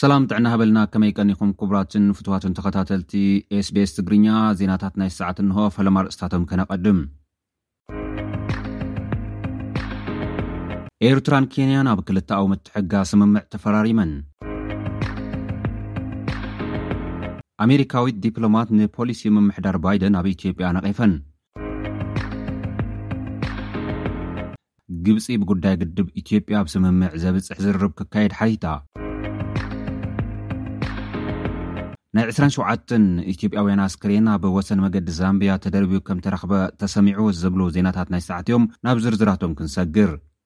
ሰላም ጥዕና ሃበልና ከመይ ቀኒኹም ክቡራትን ፍትዋትን ተኸታተልቲ ኤስቤስ ትግርኛ ዜናታት ናይ ሰዓት እንሆ ፈለማ ርእስታቶም ከነቐድም ኤርትራን ኬንያን ኣብ ክልተኣዊ ምትሕጋ ስምምዕ ተፈራሪመን ኣሜሪካዊት ዲፕሎማት ንፖሊሲ ምምሕዳር ባይደን ኣብ ኢትዮጵያ ነቒፈን ግብፂ ብጉዳይ ግድብ ኢትዮጵያ ኣብ ስምምዕ ዘብፅሕ ዝርርብ ክካየድ ሓቲታ ናይ 27 ኢትዮጵያውያን ኣስክሬን ኣብ ወሰን መገዲ ዛምብያ ተደርብዩ ከም ተረኽበ ተሰሚዑ ዝብሉ ዜናታት ናይ ሰዓት እዮም ናብ ዝርዝራቶም ክንሰግር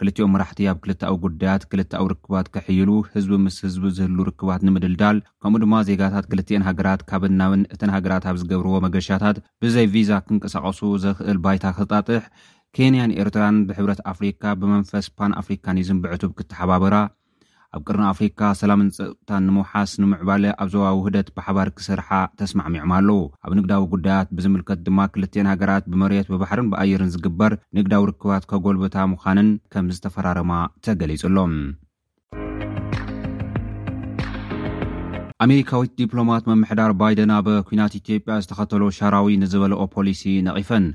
ክልቲኦም መራሕቲ ኣብ ክልተኣዊ ጉዳያት፣ ክልተኣዊ ርክባት ከሕይሉ፣ ህዝቢ ምስ ህዝቢ ዝህሉ ርክባት ንምድልዳል፣ ከምኡ ድማ ዜጋታት ክልቲኤን ሃገራት ካብን ናብን እተን ሃገራት ኣብ ዝገብርዎ መገሻታት ብዘይ ቪዛ ክንቀሳቐሱ ዘኽእል ባይታ ክጣጥሕ፣ ኬንያን ኤርትራን ብሕብረት ኣፍሪካ ብመንፈስ ፓን ኣፍሪካኒዝም ብዕቱብ ክተሓባበራ፣ ኣብ ቅርኒ ኣፍሪካ ሰላምን ፀጥታን ንምውሓስ ንምዕባለ ኣብ ዞባዊ ውህደት ብሓባር ክሰርሓ ተስማዕሚዖም ኣለው። ኣብ ንግዳዊ ጉዳያት ብዝምልከት ድማ ክልቲኤን ሃገራት ብመሬት፣ ብባሕርን ብኣየርን ዝግበር ንግዳዊ ርክባት ከጎልብታ ምዃነን ከምዝተፈራረማ ተገሊፁ ኣሎ። ኣሜሪካዊት ዲፕሎማት ምምሕዳር ባይደን ኣብ ኲናት ኢትዮጵያ ዝተኸተሎ ሻራዊ ንዝበለኦ ፖሊሲ ነቒፈን።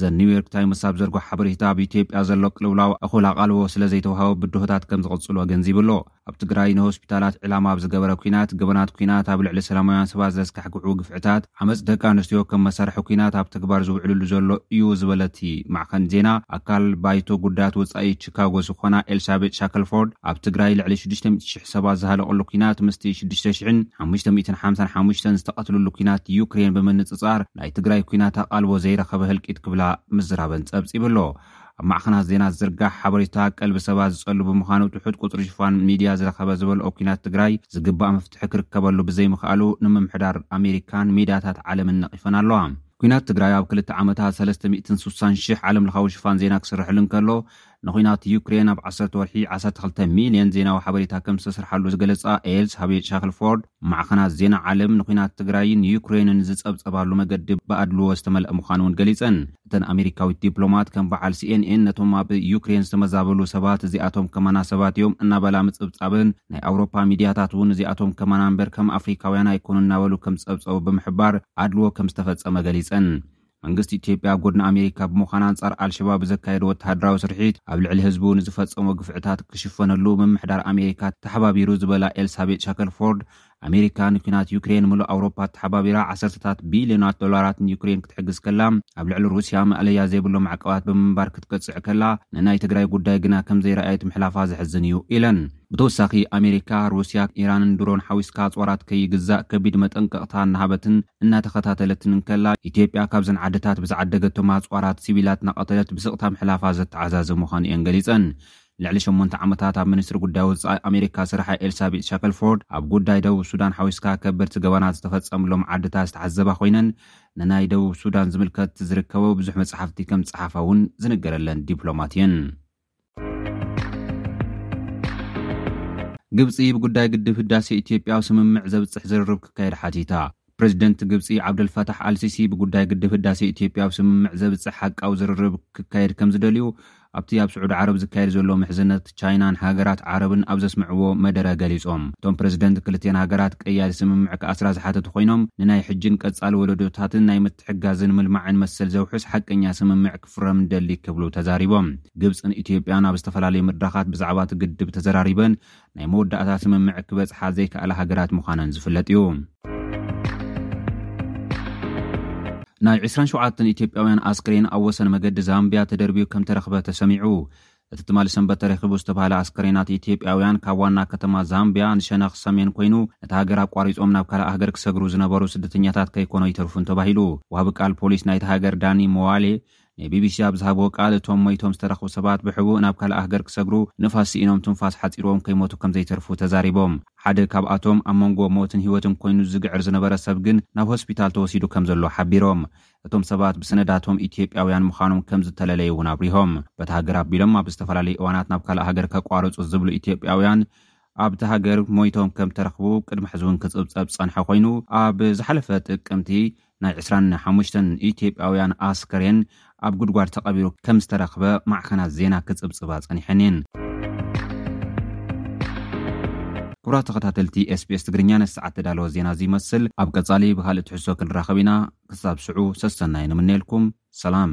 ዘ ኒውዮርክ ታይምስ ኣብ ዘርጎ ሓበሬታ ኣብ ኢትዮጵያ ዘሎ ቅልውላው እኹል ኣቓልቦ ስለ ዘይተውሃቦ ብድሆታት ከም ዝቕጽሉ ኣገንዚቡ ኣሎ። ኣብ ትግራይ ንሆስፒታላት ዕላማ ኣብ ዝገበረ ኲናት፣ ገበናት ኲናት፣ ኣብ ልዕሊ ሰላማውያን ሰባት ዘስካሕክሑ ግፍዕታት፣ ዓመጽ ደቂ ኣንስትዮ ከም መሳርሒ ኲናት ኣብ ተግባር ዝውዕልሉ ዘሎ እዩ ዝበለ እቲ ማዕኸን ዜና ኣካል ባይቶ ጉዳያት ወጻኢ ቺካጎ ዝኾና ኤልሳቤጥ ሻከልፎርድ ኣብ ትግራይ ልዕሊ ሽዱሽተ ሚእቲ ሽሕ ብሰባት ዝሃለቕሉ ኲናት ምስቲ ሽዱሽተ ሽሕን ሓሙሽተ ሚእትን ሓምሳን ሓሙሽተን ዝተቐትልሉ ኲናት ዩክሬን ብምንጽጻር ናይ ትግራይ ኲናት ኣቓልቦ ዘይረኸበ ህልቂት ክብላ ምዝራበን ጸብጺቡ ኣሎ። ኣብ ማዕኸናት ዜና ዝዝርጋሕ ሓበሬታ ቀልቢ ሰባት ዝጸሉ ብምዃኑ ትሑት ቁጽሪ ሽፋን ሚድያ ዝረኸበ ዝበልኦ ኲናት ትግራይ ዝግባእ መፍትሒ ክርከበሉ ብዘይምኽኣሉ ንምምሕዳር ኣሜሪካን ሚድያታት ዓለምን ነቒፈን ኣለዋ። ኲናት ትግራይ ኣብ ክልተ ዓመታት ሰለስተ ሚእትን ስሳን ሽሕ ዓለምለኻዊ ሽፋን ዜና ክስረሐሉ እንከሎ ንኲናት ዩክሬን ኣብ ዓሰርተ ወርሒ ዓሰርተ ክልተ ሚልዮን ዜናዊ ሓበሬታ ከም ዝተሰርሓሉ ዝገለጻ ኤልስሃቤጥ ሻክልፎርድ፣ ማዕኸናት ዜና ዓለም ንኲናት ትግራይን ዩክሬንን ዝጸብጸባሉ መገዲ ብኣድልዎ ዝተመልአ ምዃኑ'ውን ገሊጸን። እተን ኣመሪካዊት ዲፕሎማት ከም በዓል ሲኤንኤን ነቶም ኣብ ዩክሬን ዝተመዛበሉ ሰባት እዚኣቶም ከማና ሰባት እዮም እናበላ ምጽብጻበን፣ ናይ ኣውሮፓ ሚድያታት'ውን እዚኣቶም ከማና እምበር ከም ኣፍሪካውያን ኣይኮኑን እናበሉ ከም ዝጸብጸቡ ብምሕባር ኣድልዎ ከም ዝተፈጸመ ገሊጸን። መንግስቲ ኢትዮጵያ ኣብ ጎድኒ ኣሜሪካ ብምዃን ኣንጻር ኣልሸባብ ብዘካየዶ ወተሃደራዊ ስርሒት ኣብ ልዕሊ ህዝቡ ንዝፈጸሞ ግፍዕታት ክሽፈነሉ ምምሕዳር ኣሜሪካ ተሓባቢሩ ዝበላ ኤልሳቤጥ ሻከልፎርድ ኣሜሪካ ንኲናት ዩክሬን ምሉእ ኣውሮፓ ተሓባቢራ ዓሰርተታት ቢልዮናት ዶላራት ንዩክሬን ክትሕግዝ ከላ ኣብ ልዕሊ ሩስያ መእለያ ዘይብሎ ማዕቀባት ብምንባር ክትቅጽዕ ከላ ንናይ ትግራይ ጉዳይ ግና ከምዘይረኣየት ምሕላፋ ዘሕዝን እዩ ኢለን። ብተወሳኺ ኣሜሪካ፣ ሩስያ፣ ኢራንን ድሮን ሓዊስካ ኣጽዋራት ከይግዛእ ከቢድ መጠንቀቕታ እናሃበትን እናተኸታተለትን እንከላ፣ ኢትዮጵያ ካብዘን ዓድታት ብዝዓደገቶም ኣጽዋራት ሲቪላት እናቐተለት ብስቕታ ምሕላፋ ዘተዓዛዘ ምዃኑ እየን ገሊጸን። ንልዕሊ ሸሞንተ ዓመታት ኣብ ሚኒስትሪ ጉዳይ ወጻኢ ኣሜሪካ ዝሰርሓ ኤልሳቤጥ ሻከልፎርድ፣ ኣብ ጉዳይ ደቡብ ሱዳን ሓዊስካ ከበድቲ ገበናት ዝተፈጸምሎም ዓድታት ዝተዓዘባ ኰይነን፣ ንናይ ደቡብ ሱዳን ዝምልከት ዝርከቦ ብዙሕ መጻሕፍቲ ከም ዝጸሓፋ'ውን ዝንገረለን ዲፕሎማት እየን። ግብፂ ብጉዳይ ግድብ ህዳሴ ኢትዮጵያዊ ስምምዕ ዘብፅሕ ዝርርብ ክካየድ ሓቲታ። ፕረዚደንት ግብፂ ዓብደልፋታሕ ኣልሲሲ ብጉዳይ ግድብ ህዳሴ ኢትዮጵያዊ ስምምዕ ዘብፅሕ ሓቃዊ ዝርርብ ክካየድ ከምዝደልዩ ኣብቲ ኣብ ስዑዲ ዓረብ ዝካየድ ዘሎ ምሕዝነት ቻይናን ሃገራት ዓረብን ኣብ ዘስምዕዎ መደረ ገሊፆም። እቶም ፕረዚደንት ክልቲኣን ሃገራት ቀያዲ ስምምዕ ክኣስራ ዝሓተቱ ኮይኖም ንናይ ሕጂን ቀፃሊ ወለዶታትን ናይ ምትሕግጋዝን ምልማዕን መሰል ዘውሕስ ሓቀኛ ስምምዕ ፍረም ንደሊ ክብሉ ተዛሪቦም። ግብፅን ኢትዮጵያን ኣብ ዝተፈላለዩ መድረኻት ብዛዕባ እቲ ግድብ ተዘራሪበን ናይ መወዳእታ ስምምዕ ክበፅሓ ዘይከኣላ ሃገራት ምዃነን ዝፍለጥ እዩ። ናይ ዕስራን ሸውዓተን ኢትዮጵያውያን ኣስክሬን ኣብ ወሰን መገዲ ዛምቢያ ተደርብዩ ከምተረኽበ ተሰሚዑ። እቲ ትማሊ ሰንበት ተረኺቡ ዝተባህለ ኣስከሬናት ኢትዮጵያውያን ካብ ዋና ከተማ ዛምቢያ ንሸነኽ ሰሜን ኮይኑ ነታ ሃገር ኣቋሪጾም ናብ ካልእ ሃገር ክሰግሩ ዝነበሩ ስደተኛታት ከይኮኑ ኣይተርፉን ተባሂሉ። ወሃቢ ቃል ፖሊስ ናይታ ሃገር ዳኒ ሞዋሌ ንቢቢሲ ኣብ ዝሃብዎ ቃል እቶም ሞይቶም ዝተረኽቡ ሰባት ብሕቡእ ናብ ካልእ ሃገር ክሰግሩ ንፋስ ስኢኖም ትንፋስ ሓጺርዎም ከይሞቱ ከምዘይተርፉ ተዛሪቦም። ሓደ ካብኣቶም ኣብ መንጎ ሞትን ህይወትን ኮይኑ ዝግዕር ዝነበረ ሰብ ግን ናብ ሆስፒታል ተወሲዱ ከምዘሎ ሓቢሮም። እቶም ሰባት ብሰነዳቶም ኢትዮጵያውያን ምዃኖም ከምዝተለለዩ እውን ኣብሪሆም። በታ ሃገር ኣቢሎም ኣብ ዝተፈላለዩ እዋናት ናብ ካልእ ሃገር ከቋርፁ ዝብሉ ኢትዮጵያውያን ኣብታ ሃገር ሞይቶም ከምተረኽቡ ቅድሚ ሕዚ እውን ክፅብፀብ ዝፀንሐ ኮይኑ ኣብ ዝሓለፈ ጥቅምቲ ናይ ዕስራን ሓሙሽተን ኢትዮጵያውያን ኣስከሬን ኣብ ጉድጓድ ተቐቢሩ ከምዝተረኽበ ማዕኸናት ዜና ክፅብፅባ ፀኒሐን እየን። ክቡራት ተኸታተልቲ SBS ትግርኛ ነዚ ሰዓት እተዳለወ ዜና እዚ ይመስል። ኣብ ቀፃሊ ብኻልእ ትሕዝቶ ክንራኸብ ኢና። ክሳብ ሽዑ ሰሰናዩ ንምነየልኩም ሰላም።